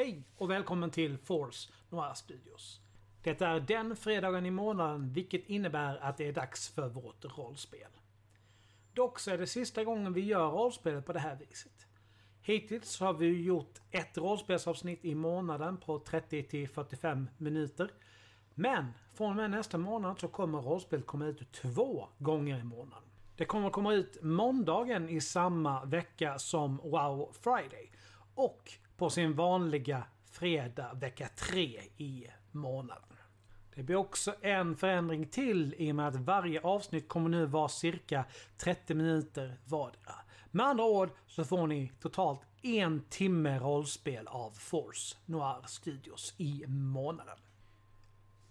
Hej och välkommen till Force Noir Studios. Det är den fredagen i månaden vilket innebär att det är dags för vårt rollspel. Dock så är det sista gången vi gör rollspelet på det här viset. Hittills har vi gjort ett rollspelsavsnitt i månaden på 30 45 minuter. Men från och med nästa månad så kommer rollspelet komma ut två gånger i månaden. Det kommer komma ut måndagen i samma vecka som Wow Friday. Och på sin vanliga fredag vecka 3 i månaden. Det blir också en förändring till i och med att varje avsnitt kommer nu vara cirka 30 minuter vardera. Med andra ord så får ni totalt en timme rollspel av Force Noir Studios i månaden.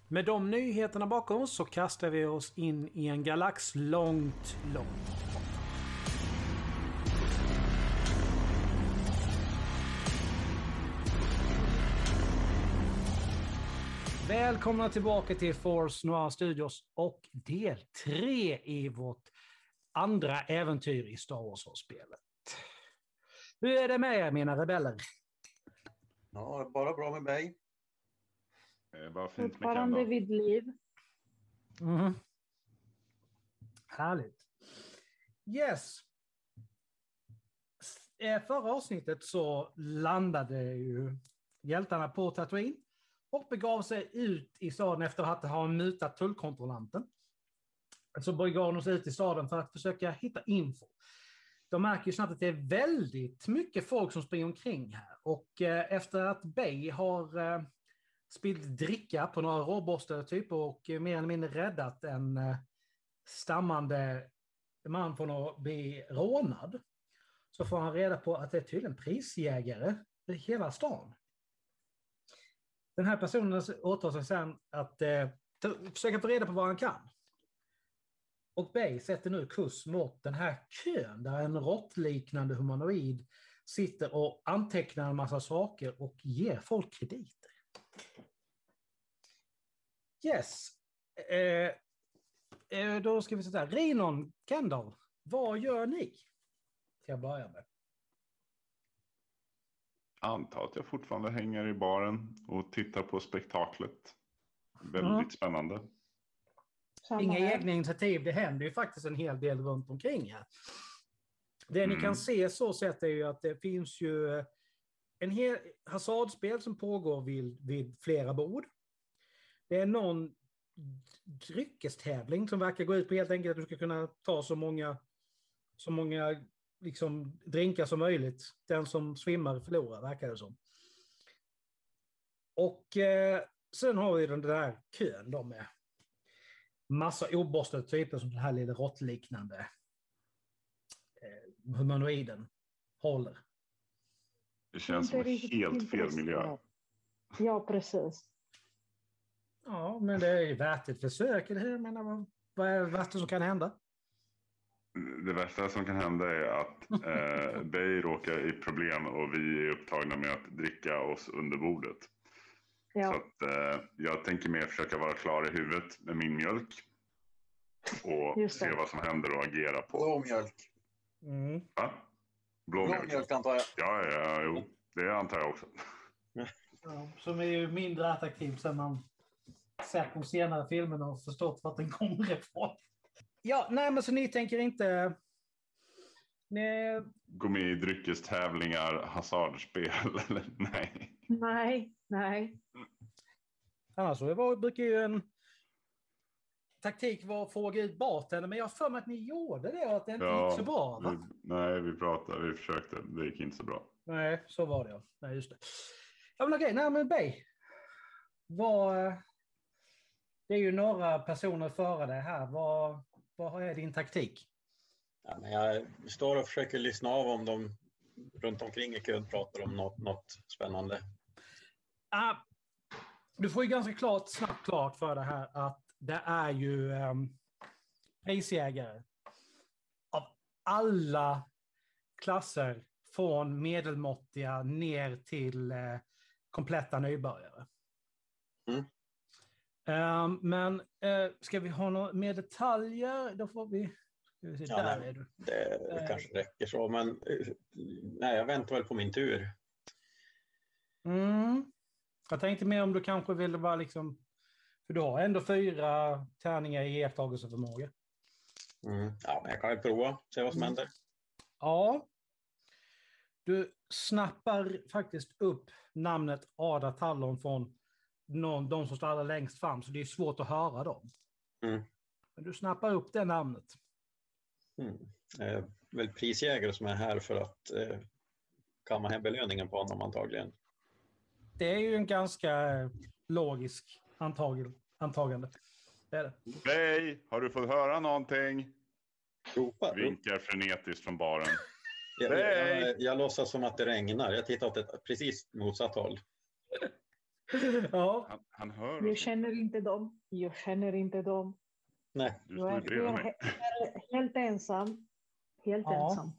Med de nyheterna bakom oss så kastar vi oss in i en galax långt, långt borta. Välkomna tillbaka till Force Noir Studios och del 3 i vårt andra äventyr i Star Wars-spelet. Hur är det med er mina rebeller? Ja, bara bra med mig. Eh, vad fint med Fortfarande vid liv. Mhm. Härligt. Yes. S- eh, Förra avsnittet så landade ju hjältarna på Tatooine och begav sig ut i staden efter att ha mutat tullkontrollanten. Så begav de sig ut i staden för att försöka hitta info. De märker ju snabbt att det är väldigt mycket folk som springer omkring här. Och eh, efter att Bay har eh, spillt dricka på några råborstade typ och eh, mer eller mindre räddat en eh, stammande man från att bli rånad. Så får han reda på att det är tydligen prisjägare i hela stan. Den här personen åtar sig sen att eh, ta, försöka få reda på vad han kan. Och Bay sätter nu kurs mot den här kön där en råttliknande humanoid sitter och antecknar en massa saker och ger folk krediter. Yes. Eh, eh, då ska vi säga Rinon, Kendall, vad gör ni? Ska jag börja med. Antar att jag fortfarande hänger i baren och tittar på spektaklet. Väldigt Ja. spännande. Samma Inga här. egna initiativ, det händer ju faktiskt en hel del runt omkring här. Det ni Mm. kan se så sett är ju att det finns ju en hel hasardspel som pågår vid, vid flera bord. Det är någon dryckestävling som verkar gå ut på helt enkelt att du ska kunna ta så många, så många liksom, drinkar som möjligt. Den som svimmar förlorar, verkar det som. Och eh, sen har vi den där kön då med massa oborstade typer som den här lilla råttliknande eh, humanoiden håller. Det känns som riktigt helt fel miljö. Ja, precis. Ja, men det är ju värt ett försök, eller hur? Jag menar, vad, vad är det värsta som kan hända? Det värsta som kan hända är att eh, Bay råkar i problem och vi är upptagna med att dricka oss under bordet. Så Ja. att, eh, jag tänker mer försöka vara klar i huvudet med min mjölk. Och se vad som händer och agera på. Blå mjölk. Mm. Va? Blå Blå mjölk? mjölk antar jag. Ja, ja, jo. Det antar jag också. Ja, som är ju mindre attraktiv sen man sett de senare filmerna och förstått vart den kommer ifrån. Ja, nej men så ni tänker inte... Ni, Gå med i dryckestävlingar, hasardspel eller nej. Nej, nej. annars så var, brukar ju en taktik vara att fråga ut bartender, men jag har för mig att ni gjorde det och att det inte Ja, gick så bra. Va? Vi, nej, vi pratade, vi försökte. Det gick inte så bra. Nej, så var det ja. Nej, just det. Ja, men okej, nej men Bay. Vad... eh, Det är ju några personer före dig här. Vad, vad är din taktik? Ja, men jag står och försöker lyssna av om de runt omkring i kön pratar om något, något spännande. Ah, du får ju ganska klart, snabbt klart för det här att det är ju um, prisjägare av alla klasser från medelmåttiga ner till eh, kompletta nybörjare. Mm. Ehm, men eh, ska vi ha några mer detaljer? Då får vi... Ska vi se, Ja, där nej. är du. Det Eh. kanske räcker så, men eh, nej, jag väntar väl på min tur. Mm. Jag tänkte mer om du kanske ville bara liksom... För du har ändå fyra tärningar i iakttagelseförmåga. Mm. Ja, men jag kan ju prova, se vad som Mm. händer. Ja. Du snappar faktiskt upp namnet Ada Tallon från någon, de som står allra längst fram, så det är svårt att höra dem. Mm. Men du snappar upp det namnet. Mm. Eh, väl prisjägare som är här för att eh, kamma hem belöningen på honom antagligen. Det är ju en ganska logisk antag antagande. Det är det. Hej, har du fått höra någonting? Ropa. Vinkar frenetiskt från baren. Jag, jag, Hej! jag, jag låtsas som att det regnar. Jag tittar åt ett precis motsatt håll. Ja, Han, han hör Jag känner inte dem. Jag känner inte dem. Nej, Du Jag står är, jag mig. är helt ensam. Helt Ja. ensam.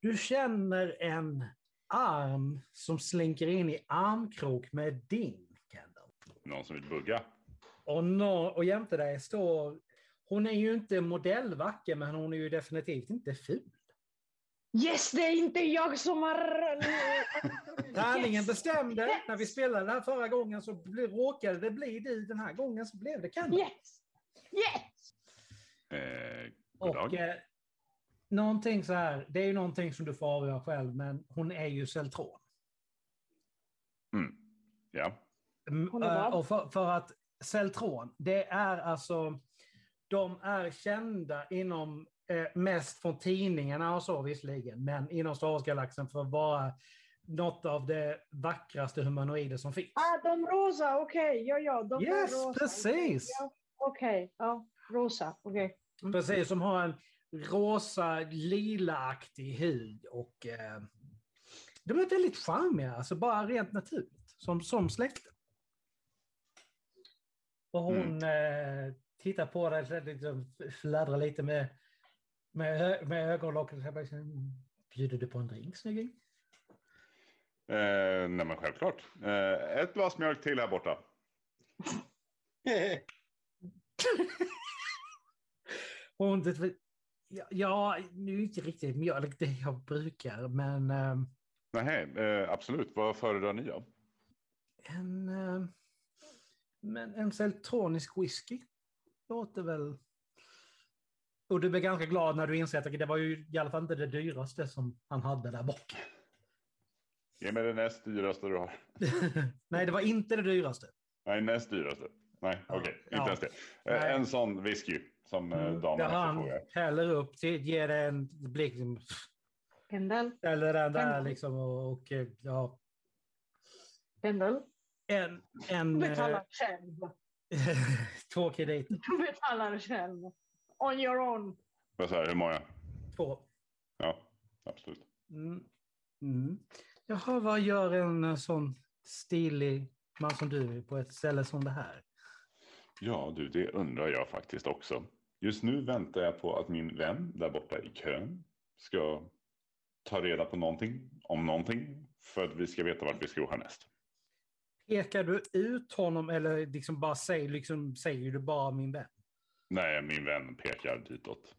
du känner en arm som slinker in i armkrok med din, Kendall. Någon som vill bugga? Och, nå och jämte dig står... Hon är ju inte modellvacker, men hon är ju definitivt inte ful. Yes, det är inte jag som har... Tärningen Yes! bestämde, när vi spelade det här förra gången, så råkade det bli du. Den här gången så blev det Kendall. Yes! Yes! Eh, god Och eh, någonting så här, det är ju någonting som du får avgöra själv, men hon är ju Celtron. Mm. Ja. Mm, Hon är eh, vad? och för, för att Celtron, det är alltså, de är kända inom, eh, mest från tidningarna och så visserligen, men inom Star Wars-galaxen för att vara något av det vackraste humanoider som finns. Ah, de rosa, okej. Ja, ja, de Yes, är rosa. precis. Ja, okej, ja. Rosa, okej. Mm. Precis, som har en rosa, lilaaktig hud och eh, de är väldigt charmiga, alltså bara rent naturligt, som, som släkte. Och hon eh, tittar på dig, så liksom fladdrar lite med, med, med. Så bara, "Mm, Bjuder du på en drink, snygging? Eh, nej men självklart. Eh, ett glas mjölk till här borta. Hon, det- ja, nu är det inte riktigt mjölk det jag brukar, men eh, Nej, eh, absolut. Vad föredrar ni av? En, eh, men en celtronisk whisky låter väl... Och du blir ganska glad när du inser att det var ju i alla fall inte det dyraste som han hade där bak. Ge mig det näst dyraste du har. Nej, det var inte det dyraste. Nej, näst dyraste. Nej, Ja, okej. ja. Inte ens det. Eh, Nej. en sån whisky som eh, Mm, damerna han förfogar. häller upp, till, ger det en blick, liksom, Kendall, ställer den där Mm. liksom och, och eh, ja. Kendall. En, en, Du betalar själv. två krediter. Du betalar själv. On your own. Vad sa hur många? Två. Ja, absolut. Mm. Mm. Jaha, vad gör en eh, sån stilig man som du på ett ställe som det här? Ja, du, det undrar jag faktiskt också. Just nu väntar jag på att min vän där borta i kön ska ta reda på någonting om någonting för att vi ska veta vart vi ska gå härnäst. Pekar du ut honom eller liksom bara säger, liksom, säger du bara min vän? Nej, min vän pekar ditåt.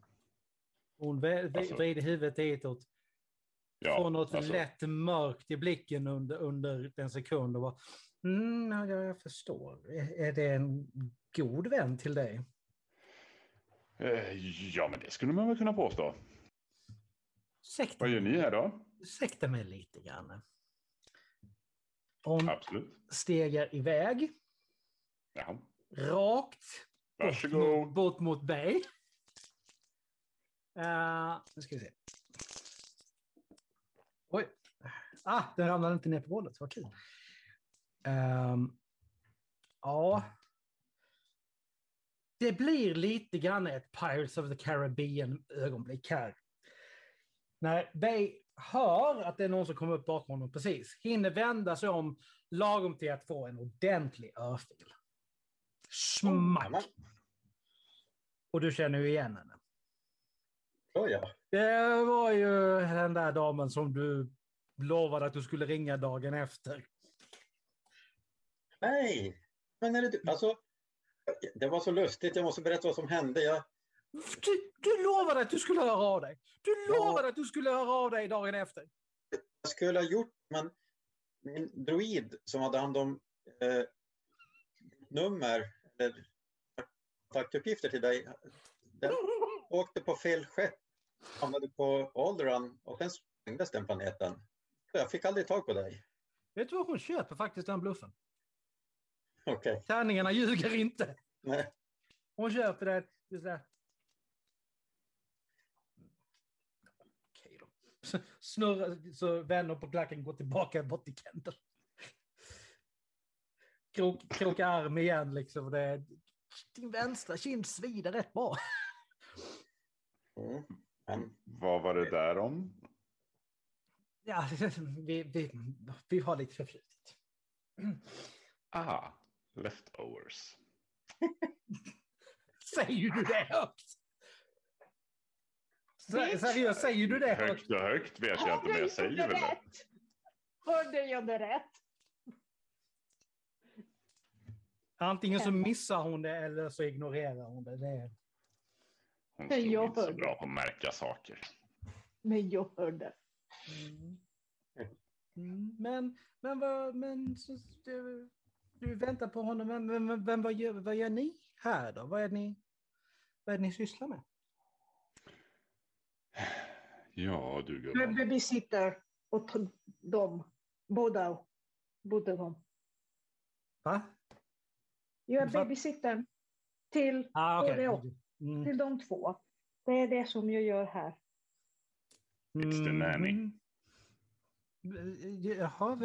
Hon vä- Alltså- vrider huvudet ditåt. Ja, får något alltså, lätt mörkt i blicken under, under en sekund och bara mm, ja, jag förstår. Är, är det en god vän till dig? eh, ja, men det skulle man väl kunna påstå. Ursäkta, Vad gör ni här då? ursäkta mig lite grann. Hon Absolut. stegar iväg Jaha. rakt bort mot, Varsågod. bort mot Bay. Uh, nu ska vi se. Oj. Ah, den ramlade inte ner på golvet. Vad kul. Ehm, ja. Det blir lite grann ett Pirates of the Caribbean ögonblick här. När Bay hör att det är någon som kommer upp bakom honom precis, hinner vända sig om lagom till att få en ordentlig örfil. Smack! Och du känner ju igen henne. Oh, ja. Det var ju den där damen som du lovade att du skulle ringa dagen efter. Nej, men är det du? Alltså, det var så lustigt. Jag måste berätta vad som hände. Jag, Du, du lovade att du skulle höra av dig. Du Ja. lovade att du skulle höra av dig dagen efter. jag skulle ha gjort, men min droid som hade hand om eh, nummer eller kontaktuppgifter till dig, den åkte på fel skepp, hamnade på Alderaan och sen sprängdes den planeten. Så Jag fick aldrig tag på dig. Vet du vad hon köper faktiskt den bluffen? Okej. Tärningarna ljuger inte. Nej. Hon köper det. det så där. Okej då. Snurrar, så vänner på klacken går tillbaka bort till Kendall. Krok, kroka arm igen liksom. Det, din vänstra kind svider rätt bra. Mm. Men Vad var det där om? Ja, vi, vi, vi har lite förflutet. Aha, leftovers. Säger du det högt? Se- Seriöst, säger du det högt? Högt och högt vet jag inte, men jag säger väl det. Hörde jag det rätt? Antingen så missar hon det eller så ignorerar hon det. det är... Hon Jag slår inte så bra på att märka saker. Men jag hörde. Mm. Mm, Men, men vad, men så, du, du väntar på honom, men, men, men, men vad, gör, vad gör ni här då? Vad är ni, vad är det ni sysslar med? Ja, du Jag är gumman. babysitter åt dem. Båda. Båda dem. Va? Jag är babysitter till, Ah, okej. och. Mm. till de två. Det är det som jag gör här. It's the nanny. Mm. Jaha,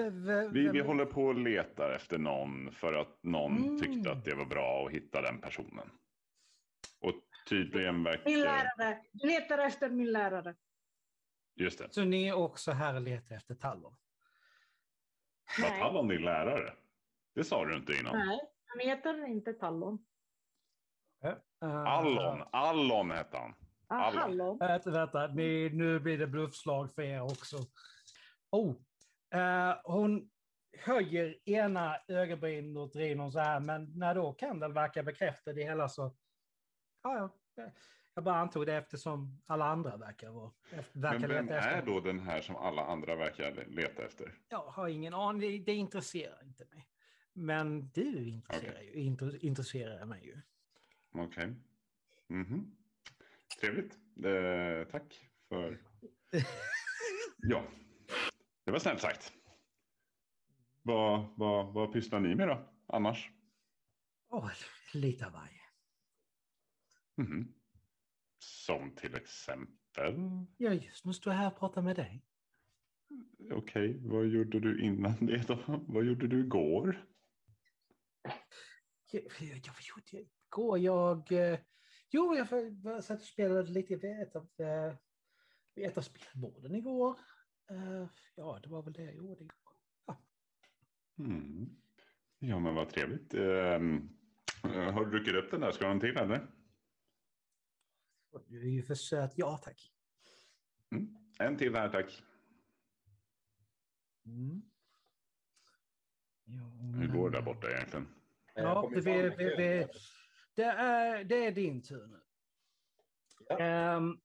Vi, vi håller på och letar efter någon för att någon Mm. tyckte att det var bra att hitta den personen. Och tydligen Min verkar... lärare. Du letar efter min lärare. Just det. Så ni är också här och letar efter Tallon? Var. Tallon din lärare? Det sa du inte innan. Nej, han heter inte Tallon. Uh, Allon. Allon hette han. Ah, Hallon. hallon. Vänta, vänta. Ni, nu blir det bluffslag för er också. Oh, eh, hon höjer ena ögonbrynet åt Rinon så här, men när då Kendall verkar bekräfta det hela så... Ja, ja. Jag bara antog det eftersom alla andra verkar vara... Verkar Men vem leta efter. är då den här som alla andra verkar leta efter? Jag har ingen aning, det intresserar inte mig. Men du intresserar, ju, inter, intresserar mig ju. Okej. Mhm. Trevligt. Eh, tack för... Ja, det var snällt sagt. Vad, vad, vad pysslar ni med då, annars? Åh, lite av varje. Mhm. Som till exempel? Ja, just nu står jag här och pratar med dig. Okej, vad gjorde du innan det då? Vad gjorde du igår? Jag, jag, vad gjorde jag igår? Jag... Eh, jo, jag satt och spelade lite vid ett av, eh, vid ett av spelborden igår. Eh, ja, det var väl det jag gjorde igår. Mm. Ja, men vad trevligt. Ehm, eh, har du druckit upp den där? Ska du ha en till eller? Du är ju för söt. Ja, tack. Mm. En till här, tack. Mm. Jo, Hur går det där borta egentligen? Jag Ja, det, vi, vi, vi, det, är, det är din tur nu. Ja. Ehm,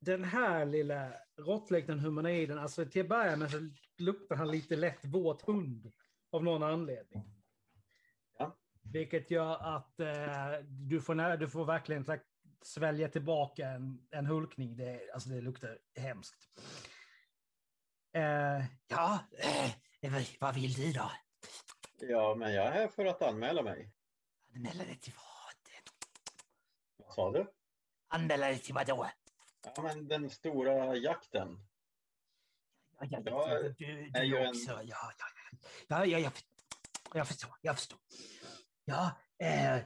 den här lilla råttliknande humanoiden, alltså till att börja med så luktar han lite lätt våt hund av någon anledning. Ja. Vilket gör att eh, du, får, du får verkligen här, svälja tillbaka en, en hulkning. Det, alltså det luktar hemskt. Eh, ja, eh, vad vill du då? Ja, men jag är här för att anmäla mig. Anmäla dig till vad? Vad sa du? Anmäla dig till vad då? Ja, men den stora jakten. Ja, Jag jag, du, är ju du en- också. Ja, ja, ja, ja, jag, jag förstår. Jag förstår. Ja, eh,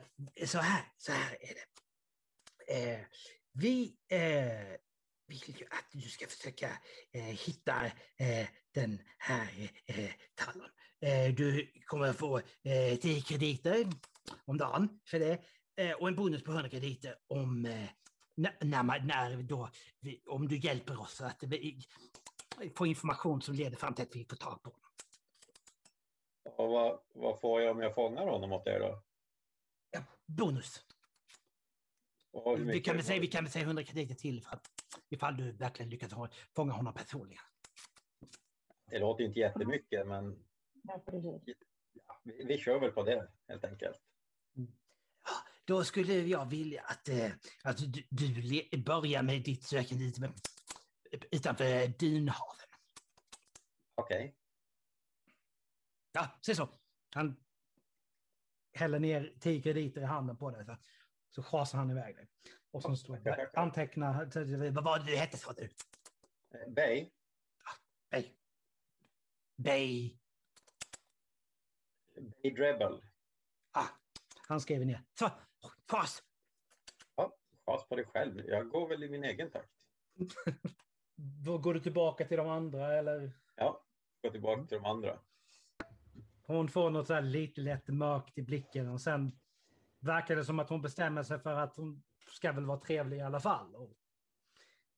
så här, så här är det. Eh, vi eh, vill ju att du ska försöka eh, hitta eh, den här eh, tallen. Eh, du kommer få eh, 10 krediter om dagen för det eh, och en bonus på 100 krediter om eh, när, man- när då, om du hjälper oss att få information som leder fram till att vi får tag på honom. Och vad, vad får jag om jag fångar honom åt er då? Ja, bonus. Vi kan, väl säga, vi kan väl säga 100 krediter till för att, ifall du verkligen lyckas fånga honom personligen. Det låter inte jättemycket, men Ja, precis. ja, vi, vi kör väl på det helt enkelt. Då skulle jag vilja att, eh, att du, du börjar med ditt sökande lite med- utanför Dunhaven. Okej. Ja, se så. Han häller ner tio krediter i handen på dig. Så, så schasar han iväg dig. Och sen står det, antecknar... Vad var det du hette sa du? Eh, Bay, Bay. Bay. Bay Drebel. Ah, Han skriver ner. så. Fas. Ja, chas på dig själv. Jag går väl i min egen takt. Då går du tillbaka till de andra eller? Ja, gå tillbaka till de andra. Hon får något så här lite lätt mörkt i blicken och sen verkar det som att hon bestämmer sig för att hon ska väl vara trevlig i alla fall. Och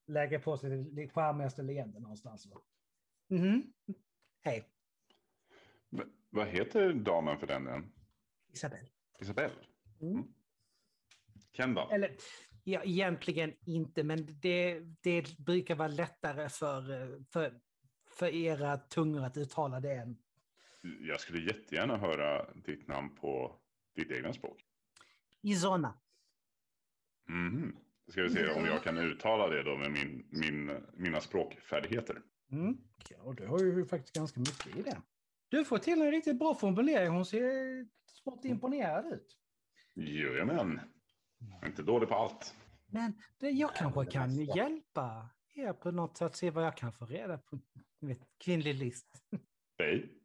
lägger på sig det- charmigaste leende någonstans. va. Mhm. Hej, vad heter damen för den? än? Isabel. Isabelle? Mm. Mm. Kendall? Eller ja, egentligen inte, men det, det brukar vara lättare för, för, för era tungor att uttala det än Jag skulle jättegärna höra ditt namn på ditt egna språk. Isona. Mhm. Ska vi se om jag kan uttala det då med min, min, mina språkfärdigheter. Mm. Ja, du har ju faktiskt ganska mycket i det. Du får till en riktigt bra formulering. Hon ser smått imponerad ut. Jajamän. Jag är inte dålig på allt. Men det, jag kanske kan hjälpa er på något sätt, se vad jag kan få reda på. Vet, kvinnlig list. Hej.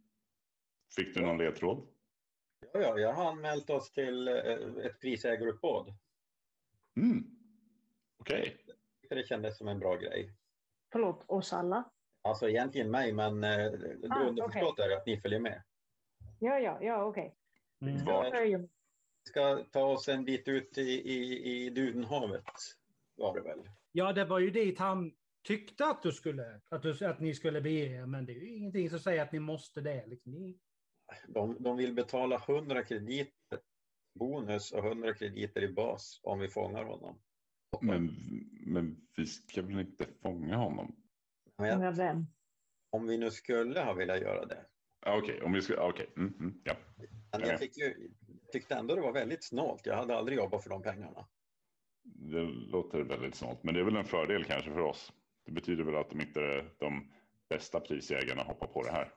Fick du någon ledtråd? Ja, ja, jag har anmält oss till eh, ett prisägaruppbåd. Mm. Okej. För det kändes som en bra grej. Förlåt, oss alla? Alltså egentligen mig, men eh, Ah, underförstått är att ni följer med. Ja, ja, ja, okej. Mm. Var- ska ta oss en bit ut i, i, i Dunhavet, var det väl? Ja, det var ju dit han tyckte att du skulle, att, du, att ni skulle bege er, men det är ju ingenting som säger att ni måste det. Liksom. Ni, De, de vill betala 100 krediter bonus och 100 krediter i bas om vi fångar honom. Men, men vi ska väl inte fånga honom? Men Med vem? om vi nu skulle ha velat göra det. Okej, om vi ska... Okej. Mm, mm, ja. Men Ja. jag fick ju, tyckte ändå det var väldigt snålt. Jag hade aldrig jobbat för de pengarna. Det låter väldigt snålt. Men det är väl en fördel kanske för oss. Det betyder väl att de inte är de bästa prisjägarna hoppar på det här.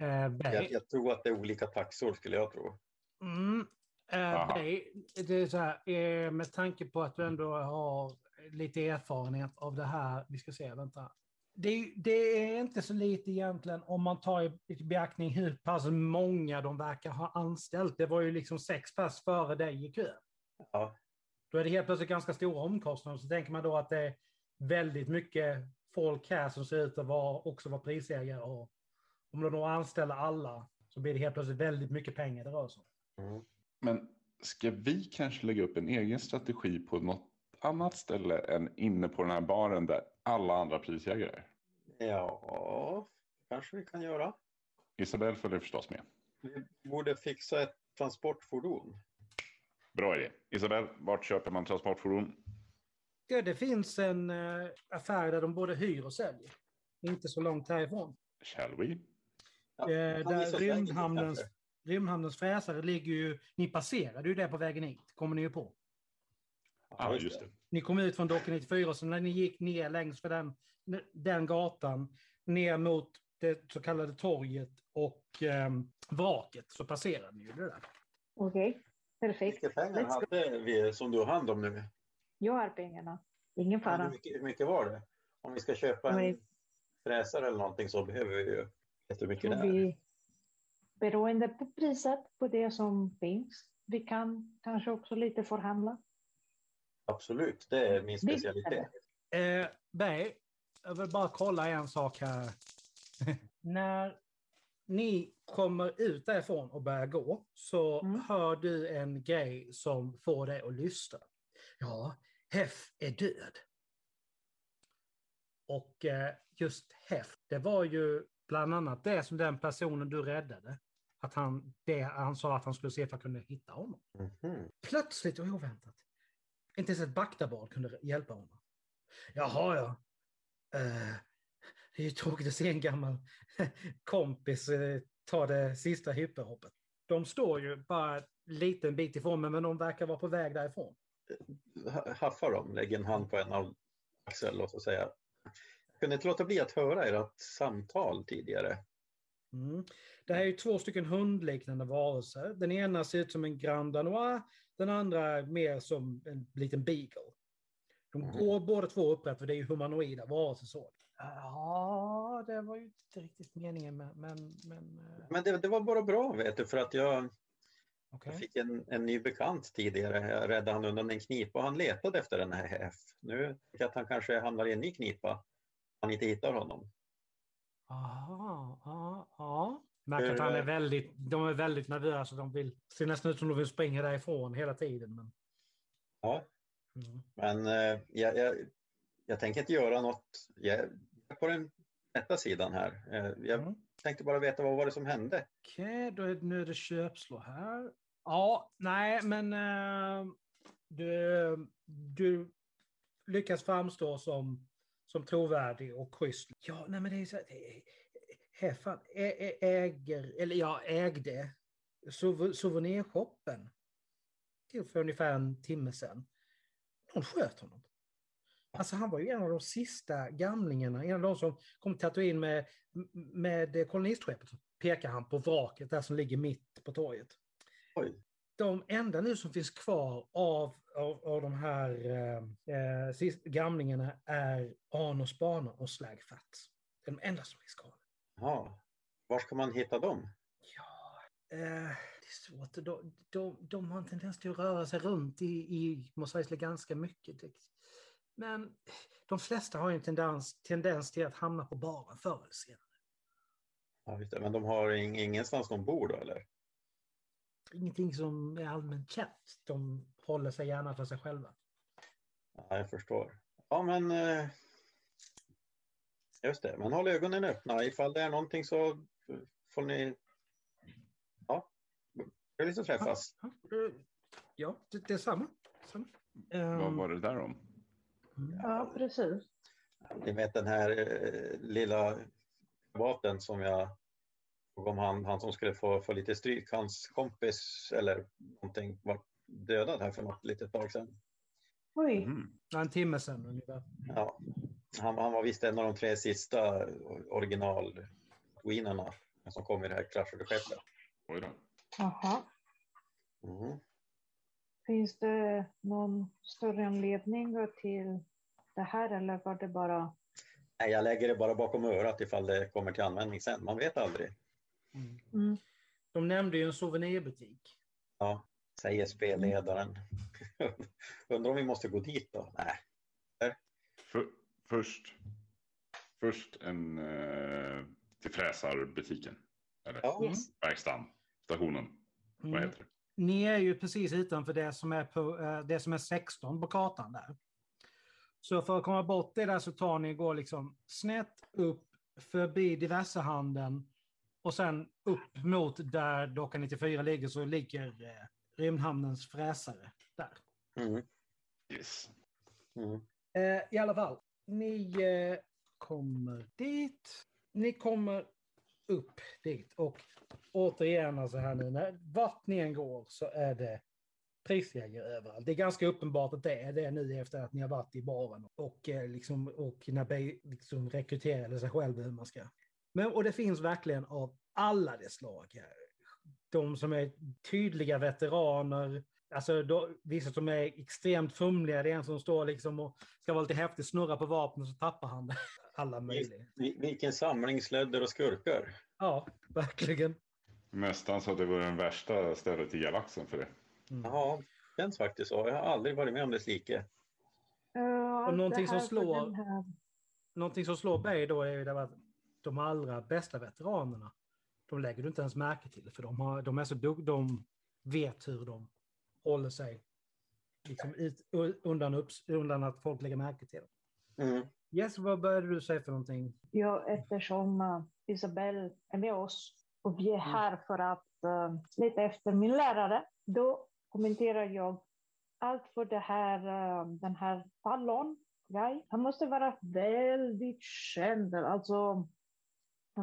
eh, Bay, Jag, jag tror att det är olika taxor skulle jag tro. Mm. Eh. Bay, det är så här, eh, med tanke på att du ändå har lite erfarenhet av det här. Vi ska se, vänta. Det, är- det är inte så lite egentligen om man tar i, i beaktning hur pass många de verkar ha anställt. Det var ju liksom sex pass före dig i kön. Ja, Då är det helt plötsligt ganska stora omkostnader. Så tänker man då att det är väldigt mycket folk här som ser ut att vara, också vara prisägare. Och om de då anställer alla så blir det helt plötsligt väldigt mycket pengar det rör sig om. mm. Men ska vi kanske lägga upp en egen strategi på något annat ställe än inne på den här baren där alla andra prisjägare ja kanske vi kan göra. Isabelle följer förstås med. Vi borde fixa ett transportfordon. Bra idé. Isabelle, vart köper man transportfordon? Ja, det finns en eh, affär där de både hyr och säljer. Inte så långt härifrån. Shall we? Ja, Eh, där rymdhamnens, rymdhamnens fräsare ligger ju... Ni passerade ju det på vägen hit, kommer ni ju på. Ja, just det. Ni kom ut från Docka 94, så när ni gick ner längs för den, den gatan, ner mot det så kallade torget och eh, vraket, så passerade ni ju det där. Okej, Hur perfekt. mycket pengar hade vi som du har hand om nu? Jag har pengarna. Ingen Hur fara. mycket, hur mycket var det? Om vi ska köpa en fräsare eller någonting så behöver vi ju jättemycket där. vi, beroende på priset på det som finns. Vi kan kanske också lite förhandla. Absolut, det är min specialitet. Eh, Berg, jag vill bara kolla en sak här. När ni kommer ut därifrån och börjar gå så Mm. hör du en grej som får dig att lystra. Ja, Heff är död. Och eh, just Heff, det var ju bland annat det som den personen du räddade. Att han, det, han sa att han skulle se if han kunde hitta honom. Mhm. Plötsligt och oväntat. Inte ens ett baktarbad kunde hjälpa honom. Jaha, ja. Eh, Det är ju tråkigt att se en gammal kompis eh, ta det sista hyperhoppet. De står ju bara en liten bit ifrån mig, men de verkar vara på väg därifrån. Ha- Haffar dem, lägger en hand på en av Axel och så säger jag. Jag kunde inte låta bli att höra ert samtal tidigare. Mm. Det här är ju två stycken hundliknande varelser. Den ena ser ut som en Grand Danois, den andra mer som en liten beagle. De Mhm. går båda två upprätt, för det är ju humanoida varelser. Så. Ja, det var ju inte riktigt meningen, men... men, men eh, Men det, det var bara bra vet du, för att jag, okej. jag fick en, en ny bekant tidigare. Jag räddade han undan en knipa och han letade efter den här HF. Nu tycker jag att han kanske hamnar i en ny knipa. Han inte hittar honom. Aha, ja, ja. Märker att han är Eh. väldigt, de är väldigt nervösa. De vill, ser nästan ut som de vill springa därifrån hela tiden. Men, Ja, mm. men eh, jag, jag, jag tänker inte göra något. Jag är på den rätta sidan här. Eh, jag Mm. tänkte bara veta vad var det som hände. Okej, då är, nu är det köpslå här. Ja, nej, men eh, du, du lyckas framstå som, som trovärdig och schysst. Ja, nej, men det är så här, Heffan äger, eller ja, ägde souv- souvenirshoppen till för ungefär en timme sedan. Någon sköt honom. Alltså han var ju en av de sista gamlingarna, en av de som kom Tatooine med, med kolonistskeppet. Pekar han på vraket där som ligger mitt på torget. Oj. De enda nu som finns kvar av, av, av de här eh, eh, gamlingarna är Anos Bana och Slag Fats. Det är de enda som finns kvar. Ja. Var ska man hitta dem? Ja, eh, det är svårt. De, de, de har en tendens till att röra sig runt i, i Mos Eisley ganska mycket. Men de flesta har ju en tendens, tendens till att hamna på baren förr eller senare. Ja, just det. Men de har ing, ingenstans de bor då eller? Ingenting som är allmänt känt. De håller sig gärna för sig själva. Ja, jag förstår. Ja, men eh, just det. Men håll ögonen öppna. Ifall det är någonting så får ni ja, trevligt att träffas. Ja, ja det, det är samma. samma. Vad Ehm, var det där om? Ja, precis. Ni vet den här eh, lilla vapen som jag om han, han som skulle få, få lite stryk. Hans kompis eller någonting var dödad här för något litet tag sedan. Oj, Mm. En timme sedan ungefär. Ja, han, han var visst en av de tre sista original Wienarna som kom i det här kraschade skeppet. Oj då. jaha. Mhm. Finns det någon större anledning till det här eller var det bara... Nej, jag lägger det bara bakom örat ifall det kommer till användning sen. Man vet aldrig. Mm. Mm. De nämnde ju en souvenirbutik. Ja, säger spelledaren. Undrar om vi måste gå dit då? Nej. För, först, först en eh, till fräsarbutiken. Eller Ja, verkstaden, stationen. Vad Mm. heter det? Ni är ju precis utanför det som är, på, eh, det som är 16 på kartan där. Så för att komma bort det där så tar ni går liksom snett upp förbi diversehandeln och sen upp mot där docka 94 ligger så ligger eh, rymdhamnens fräsare där. Mm. Yes. Mm. Eh, I alla fall, ni eh, kommer dit. Ni kommer upp dit och återigen alltså här nu, när vart ni än går så är det prisjägare överallt. Det är ganska uppenbart att det är det nu efter att ni har varit i baren och, eh, liksom, och när Bay liksom rekryterade sig själv hur man ska. Men, och det finns verkligen av alla dess slag här. De som är tydliga veteraner, Alltså då, vissa som är extremt fumliga, det är en som står liksom och ska vara lite häftig, snurra på vapnet så tappar han. Alla möjliga. Vi- Vilken samling slödder och skurkar. Ja, verkligen. Nästan så att det var den värsta stället i galaxen för det. Mm. Ja, känns faktiskt så. Jag har aldrig varit med om dess like. Ja, Och någonting det som slår-. Någonting som slår mig då är ju att de allra bästa veteranerna, de lägger du inte ens märke till, för de, har, de är så dug, de vet hur de håller sig liksom ut, undan, upp, undan att folk lägger märke till dem. Mm. Yes, vad började du säga för någonting? Ja, eftersom uh, Isabelle är med oss och vi är här för att uh, leta efter min lärare, då kommenterar jag allt för det här, uh, den här fallon guy. Han måste vara väldigt känd. Alltså,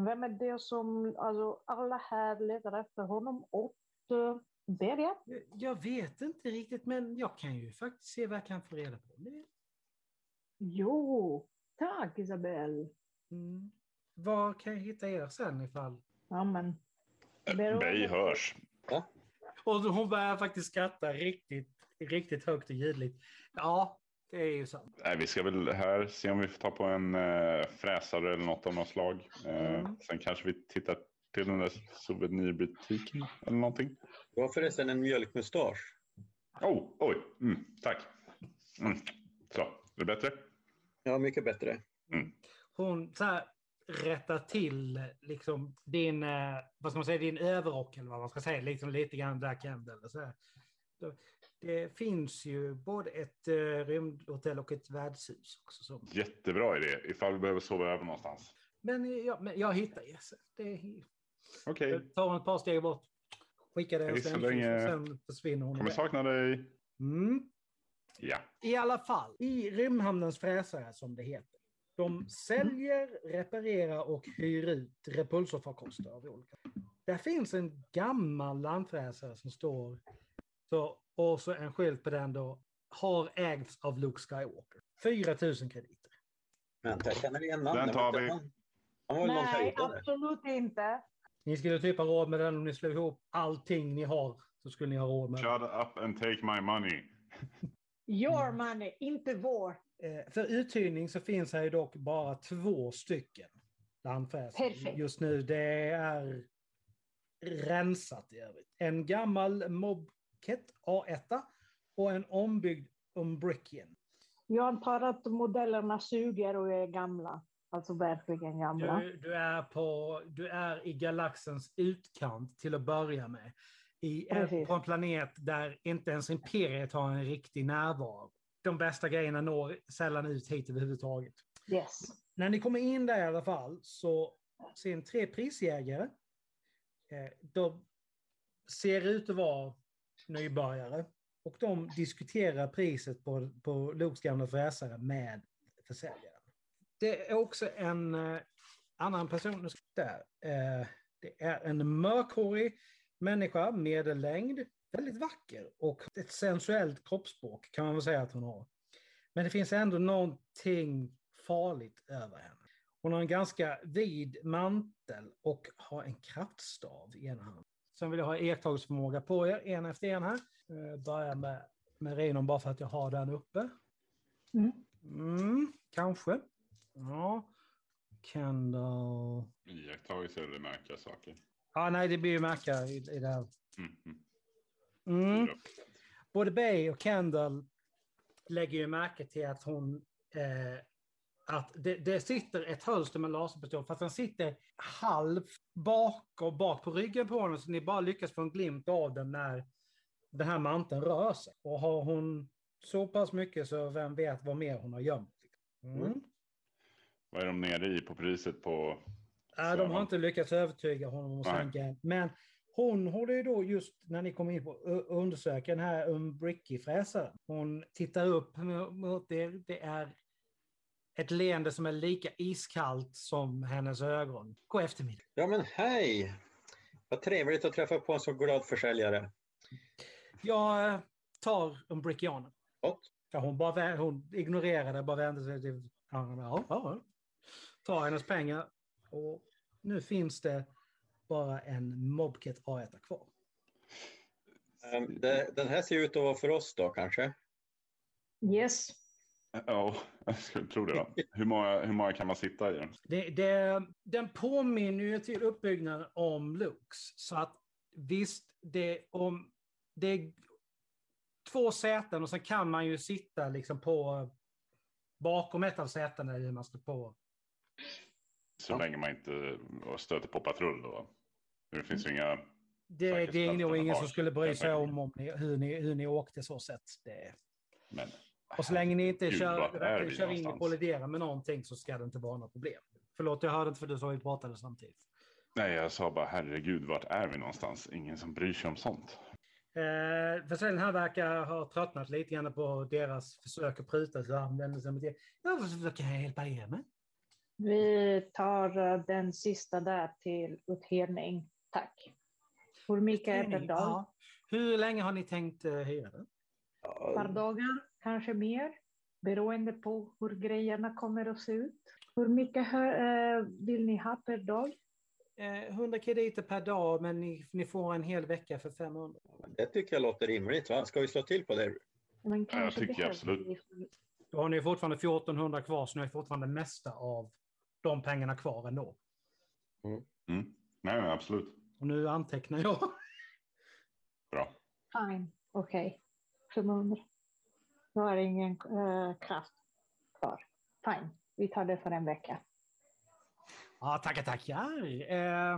vem är det som, alltså alla här letar efter honom och Beria? Jag- Jag vet inte riktigt, men jag kan ju faktiskt se vad jag kan få reda på. Det- Jo, tack Isabel. Mm. Var kan jag hitta er sen ifall... Ja, men. Bey hörs. Och hon börjar faktiskt skratta riktigt, riktigt högt och ljudligt. Ja, det är ju sant. Nej, vi ska väl här se om vi får ta på en uh, fräsare eller något av något slag. Mm. Sen kanske vi tittar till den där souvenirbutiken eller någonting. Du har förresten en mjölkmustasch. Oh, oj, mm, tack. Mm. Så, är det bättre? Ja, mycket bättre. Hon så här rättar till liksom din, eh, vad ska man säga, din överrock eller vad man ska säga, liksom lite grann Black End eller så här. Det finns ju både ett eh, rymdhotell och ett värdshus också. Som. Jättebra idé, ifall vi behöver sova över någonstans. Men, ja, men jag hittar Jesse. Det är, Okej, jag tar hon ett par steg bort, skickar det sen, länge. sen försvinner hon. kommer sakna dig. Mm. Ja, I alla fall, i Rymdhamnens fräsare som det heter. De säljer, reparerar och hyr ut repulsorfarkoster av olika. Där finns en gammal landfräsare som står så, och så en skylt på den då har ägts av Luke Skywalker. 4 000 krediter. Vänta, jag känner igen namnet. Den tar vi. Nej, absolut inte. Ni skulle typ ha råd med den om ni slår ihop allting ni har. Så skulle ni ha råd med den. shut up and take my money. Your money, inte vår. Eh, För uthyrning så finns här ju dock bara två stycken Perfekt. just nu. Det är rensat i övrigt. En gammal Mobket A1 och en ombyggd Umbrickian. Jag antar att modellerna suger och är gamla. Alltså verkligen gamla. Du, du, är på, du är i galaxens utkant till att börja med. I Precis. på en planet där inte ens Imperiet har en riktig närvaro. De bästa grejerna når sällan ut hit överhuvudtaget. Yes. När ni kommer in där i alla fall så ser ni tre prisjägare. Eh, De ser ut att vara nybörjare. Och de diskuterar priset på, på Lokes gamla fräsare med försäljaren. Det är också en eh, annan person där. Eh, det är en mörkhårig människa, medellängd, väldigt vacker och ett sensuellt kroppsspråk kan man väl säga att hon har. Men det finns ändå någonting farligt över henne. Hon har en ganska vid mantel och har en kraftstav i ena handen. Sen vill jag ha iakttagelseförmåga på er, en efter en här. Eh, Börjar med, med Reinon bara för att jag har den uppe. Mm. Mm, kanske. Ja. Kendall. Iakttagelse eller märka saker. Ja, nej, det blir ju märka i, i det här. Mm, mm. Mm. Både Bay och Kendall lägger ju märke till att hon... Eh, att det, det sitter ett hölster med laserpistol, fast den sitter halv bak och bak på ryggen på honom, så ni bara lyckas få en glimt av den när den här manteln rör sig. Och har hon så pass mycket så vem vet vad mer hon har gömt. Mm. Vad är de nere i på priset på? Nej, de har inte lyckats övertyga honom om att Nej. sänka. Men hon håller ju då just när ni kommer in på och undersöker den här Umbricky-fräsaren. Hon tittar upp mot er. Det är ett leende som är lika iskallt som hennes ögon. God eftermiddag. Ja, men hej! Vad trevligt att träffa på en så glad försäljare. Jag eh, tar Umbrickianen. Gott. Ja, hon, bara, hon ignorerar det, bara vänder sig till ja, ja, ja. Tar hennes pengar. Och nu finns det bara en Mobket A1 kvar. Ehm, den här ser ut att vara för oss då kanske. Yes. Ja, jag skulle tro det. Va? Hur, många, hur många kan man sitta i den? Det, det, den påminner ju till uppbyggnaden om Lux. Så att visst, det, om, det är två säten och sen kan man ju sitta liksom på bakom ett av sätena i man står på. Så Ja. länge man inte stöter på patrull då. Det finns ju inga... Det, det är nog ingen som skulle bry sig om, om ni, hur, ni, hur ni åkte så sett. Det. Men, Och så länge ni inte Gud, kör, kör in och kolliderar med någonting så ska det inte vara något problem. Förlåt, jag hörde inte för du sa vi pratade samtidigt. Nej, jag sa bara herregud, vart är vi någonstans? Ingen som bryr sig om sånt. Eh, försäljningen här verkar ha tröttnat lite grann på deras försök att pruta. Så han vänder sig kan jag hjälpa er med? Vi tar eh, den sista där till uthyrning. Tack. Hur mycket är per dag? Ja. Hur länge har ni tänkt eh, hyra den? par dagar, kanske mer, beroende på hur grejerna kommer att se ut. Hur mycket eh, vill ni ha per dag? Eh, 100 krediter per dag, men ni, ni får en hel vecka för 500. Det tycker jag låter rimligt. Va? Ska vi slå till på det? Men kanske tycker absolut. Då har ni fortfarande 1400 kvar, så ni har fortfarande mesta av de pengarna kvar ändå. Mm. Nej, men absolut. Och nu antecknar jag. Bra. Fine, okej. 500. Då är det ingen eh, kraft kvar. Fine, vi tar det för en vecka. Ja, tackar, tackar. Eh,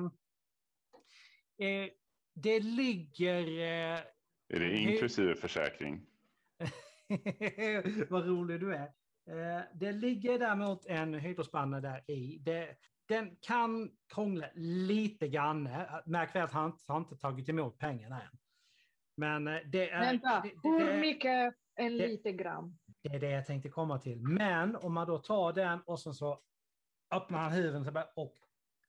eh, det ligger... Eh, Är det inklusive försäkring? Vad rolig du är. Eh, det ligger däremot en hyresbanne där i. Det, den kan krångla lite grann. Märk väl att han, han inte tagit emot pengarna än. Men eh, det är, Vänta, det, det, hur mycket? En lite gram. det är det jag tänkte komma till. Men om man då tar den och sen så öppnar han huven och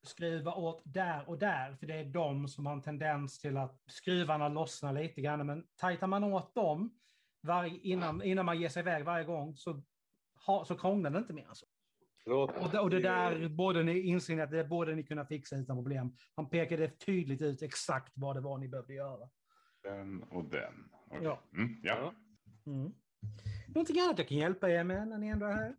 skruvar åt där och där, för det är de som har en tendens till att skruvarna lossnar lite grann. Men tajtar man åt dem varje, innan, innan man ger sig iväg varje gång så, ha, så krånglar det inte mer. Alltså. Och det, och det där borde ni inse att det borde ni kunna fixa utan problem. Han pekade tydligt ut exakt vad det var ni behövde göra. Den och den. Okej. Ja. Mm, ja. Mm. Någonting annat jag kan hjälpa er med när ni ändå är här?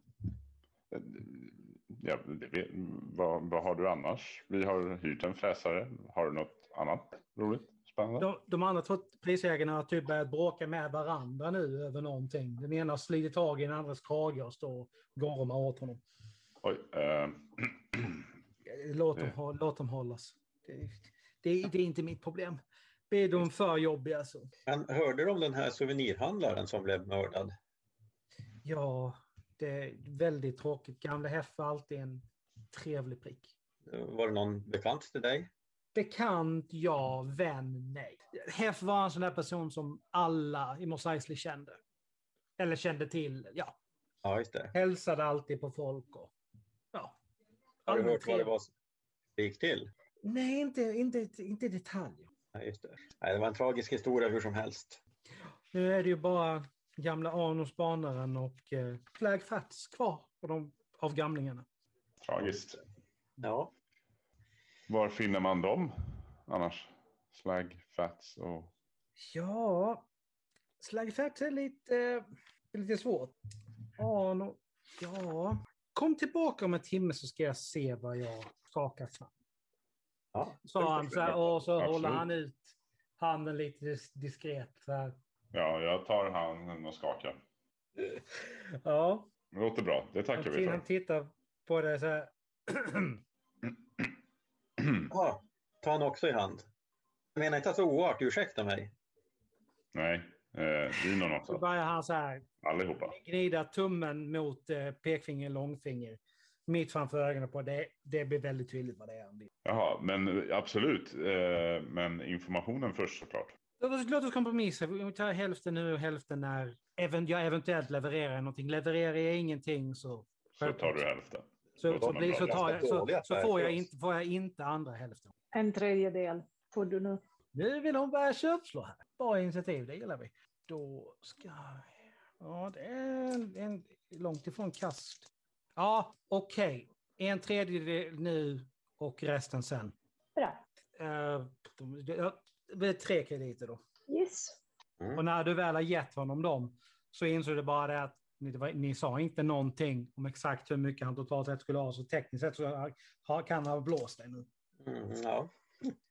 ja det vad, vad har du annars? Vi har hyrt en fräsare. Har du något annat roligt? Spännande? De, de andra två prisägarna har typ börjat bråka med varandra nu över någonting. Den ena har slidit tag i den andras krage och står och gormar åt honom. Oj. eh, Låt dem, låt dem hållas. Det, det, det är inte mitt problem. Blir de för jobbiga så. Men hörde du om den här souvenirhandlaren som blev mördad? Ja, det är väldigt tråkigt. Gamla Heff är alltid en trevlig prick. Var det någon bekant till dig? Bekant, ja. Vän, nej. Heff var en sån där person som alla i Mos Eisley kände. Eller kände till, ja. Ja, just det. Hälsade alltid på folk och... Ja. Har du hört vad det var som det gick till? Nej, inte, inte, inte i detalj. Ja, just det. Nej, det var en tragisk historia hur som helst. Nu är det ju bara gamla Arnos Spanaren och eh, Flag Fats kvar på de, av gamlingarna. tragiskt. Ja, Var finner man dem annars? Slag, fats och... Ja, Slag Fats är lite, lite svårt. Arno, ja. Kom tillbaka om en timme så ska jag se vad jag skakar fram. ja. Sa han så här, och så Absolut. håller han ut handen lite dis- diskret. Så här. Ja, jag tar handen och skakar. Ja, Det låter bra. Det tackar vi t- han för. tittar på det så här. ja. Ta han också i hand. Jag menar inte att det är oart, ursäkta mig. Nej, eh, Dinon Så också. börjar han så här Allihopa. gnida tummen mot eh, pekfinger, långfinger. Mitt framför ögonen på det. Det blir väldigt tydligt vad det är han vill. Jaha, men absolut. Eh, men informationen först såklart. Låt oss, låt oss kompromissa. Vi tar hälften nu och hälften när jag eventuellt levererar någonting. Levererar jag ingenting så... Så tar du hälften. Så, så, blir, så, tar jag, så, så får, jag inte, får jag inte andra hälften. En tredjedel får du nu. Nu vill hon börja köpslå här. Bra initiativ, det gillar vi. Då ska vi... Ja, det är en, en långt ifrån kast. Ja, okej. En tredjedel nu och resten sen. Bra. Uh, det blir tre krediter då. Yes. Och när du väl har gett honom dem så insåg du bara det att ni, det var, ni sa inte någonting om exakt hur mycket han totalt sett skulle ha. Så tekniskt sett så har, har, kan han ha blåst dig nu. Mm, ja.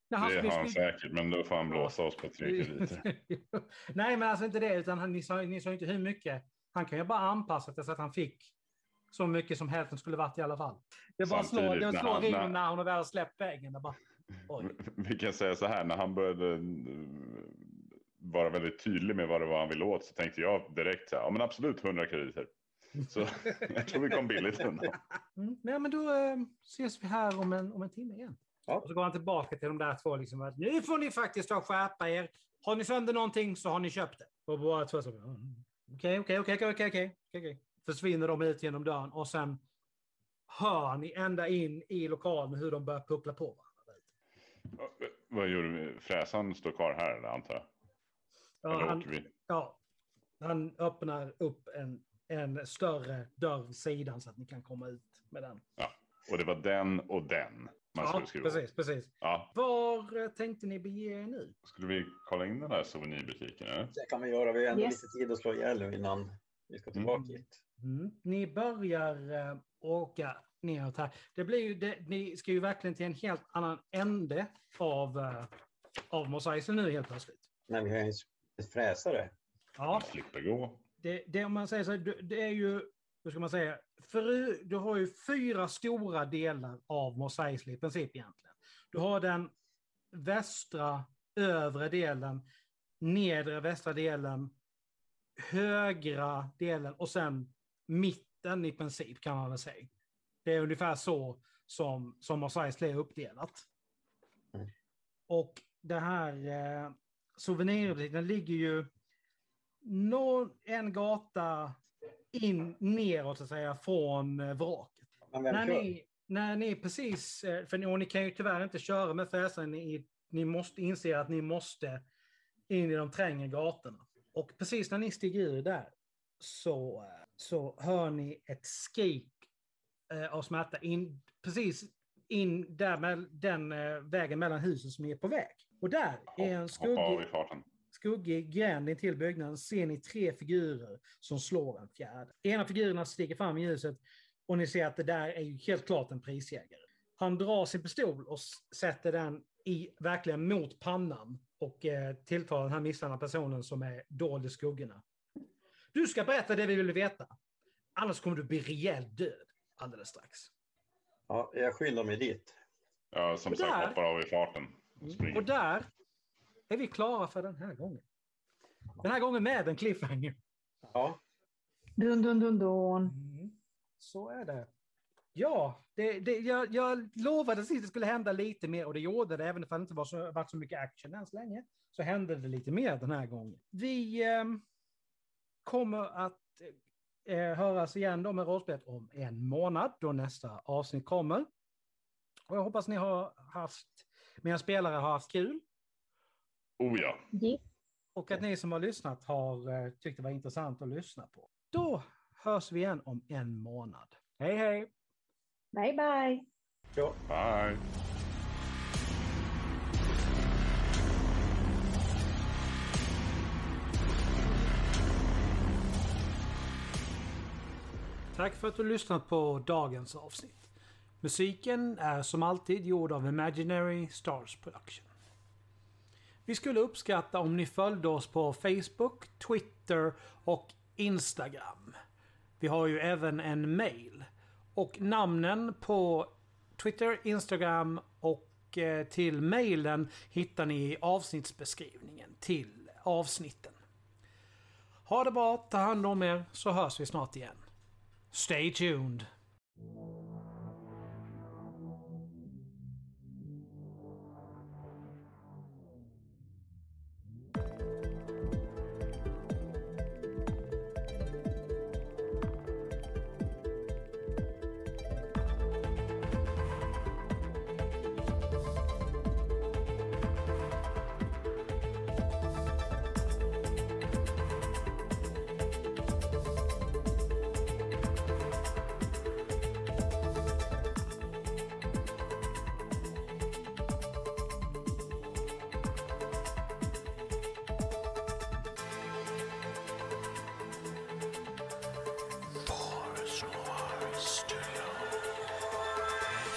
Det har han säkert, men då får han blåsa oss på tre krediter. Nej, men alltså inte det, utan han, ni, sa, ni sa inte hur mycket. Han kan ju bara anpassa det så att han fick så mycket som hälften skulle varit i alla fall. Det bara slår, det när slår in när- när hon har väl släppt väggen. Det bara, oj. Vi kan säga så här, när han började vara väldigt tydlig med vad det var han ville åt så tänkte jag direkt så här, ja men absolut 100 krediter. Så jag tror vi kom billigt undan. Mm. Nej, men då eh, ses vi här om en, om en timme igen. Ja. Och så går han tillbaka till de där två liksom att nu får ni faktiskt ta skärpa er. Har ni sönder någonting så har ni köpt det. Och bara två så, "Mm, okej, okej, okej, okej, okej, okej. Försvinner de ut genom dörren och sen hör ni ända in i lokalen hur de börjar puckla på varandra. Vad gjorde vi? Fräsaren står kvar här, eller, antar jag? Ja, han, ja, han öppnar upp en, en större dörr vid sidan så att ni kan komma ut med den. Och det var den och den man Ja, skulle skriva. precis, precis. Ja, Var eh, tänkte ni bege er nu? skulle vi kolla in den där souvenirbutiken? Eller? Det kan vi göra. Vi har ändå Yes. lite tid att slå ihjäl innan vi ska tillbaka Mm. hit. Mm. Ni börjar eh, åka neråt här. Det blir ju, det, ni ska ju verkligen till en helt annan ände av, eh, av Mos Eisley nu helt plötsligt. Men vi har ju fräsare. Ja, Slipper gå. det, det om man säger så, det, det är ju, hur ska man säga, för, du har ju fyra stora delar av Mos Eisley i princip egentligen. Du har den västra övre delen, nedre västra delen, högra delen och sen mitten i princip kan man väl säga. Det är ungefär så som, som Mos Eisley är uppdelat. Mm. Och det här eh, souvenirbutiken ligger ju nå- en gata in neråt så att säga från eh, vraket. När ni, när ni precis, eh, för ni, och ni kan ju tyvärr inte köra med fräsaren, ni, ni måste inse att ni måste in i de trängre gatorna. Och precis när ni stiger ur där så, eh, så hör ni ett skrik eh, av smärta in, precis in där med den eh, vägen mellan husen som ni är på väg. Och där är en skuggig, skuggig gränd till byggnaden ser ni tre figurer som slår en fjärde. En av figurerna stiger fram i ljuset och ni ser att det där är ju helt klart en prisjägare. Han drar sin pistol och sätter den i, verkligen mot pannan och eh, tilltalar den här misshandlade personen som är dold i skuggorna. Du ska berätta det vi vill veta. Annars kommer du bli rejält död alldeles strax. Ja, jag skyndar mig dit. Ja, som Och sagt, där- hoppar av i farten. Och. Och där är vi klara för den här gången. Den här gången med en cliffhanger. Ja, Dun, dun, dun, dun. Mm. Så är det. Ja, det, det, jag, jag lovade att det skulle hända lite mer och det gjorde det, även om det inte var så, varit så mycket action än så länge. Så hände det lite mer den här gången. Vi ehm, kommer att eh, höras igen då med rollspelet om en månad då nästa avsnitt kommer. Och jag hoppas ni har haft, mina spelare har haft kul Oh ja. Och att ni som har lyssnat har eh, tyckt det var intressant att lyssna på. Då hörs vi igen om en månad. Hej hej! Bye, bye. ja. Bye. Tack för att du lyssnat på dagens avsnitt. Musiken är som alltid gjord av Imaginary Stars Production. Vi skulle uppskatta om ni följde oss på Facebook, Twitter och Instagram. Vi har ju även en mail. Och namnen på Twitter, Instagram och eh, till mailen hittar ni i avsnittsbeskrivningen till avsnitten. Ha det bra, ta hand om er så hörs vi snart igen. Stay tuned.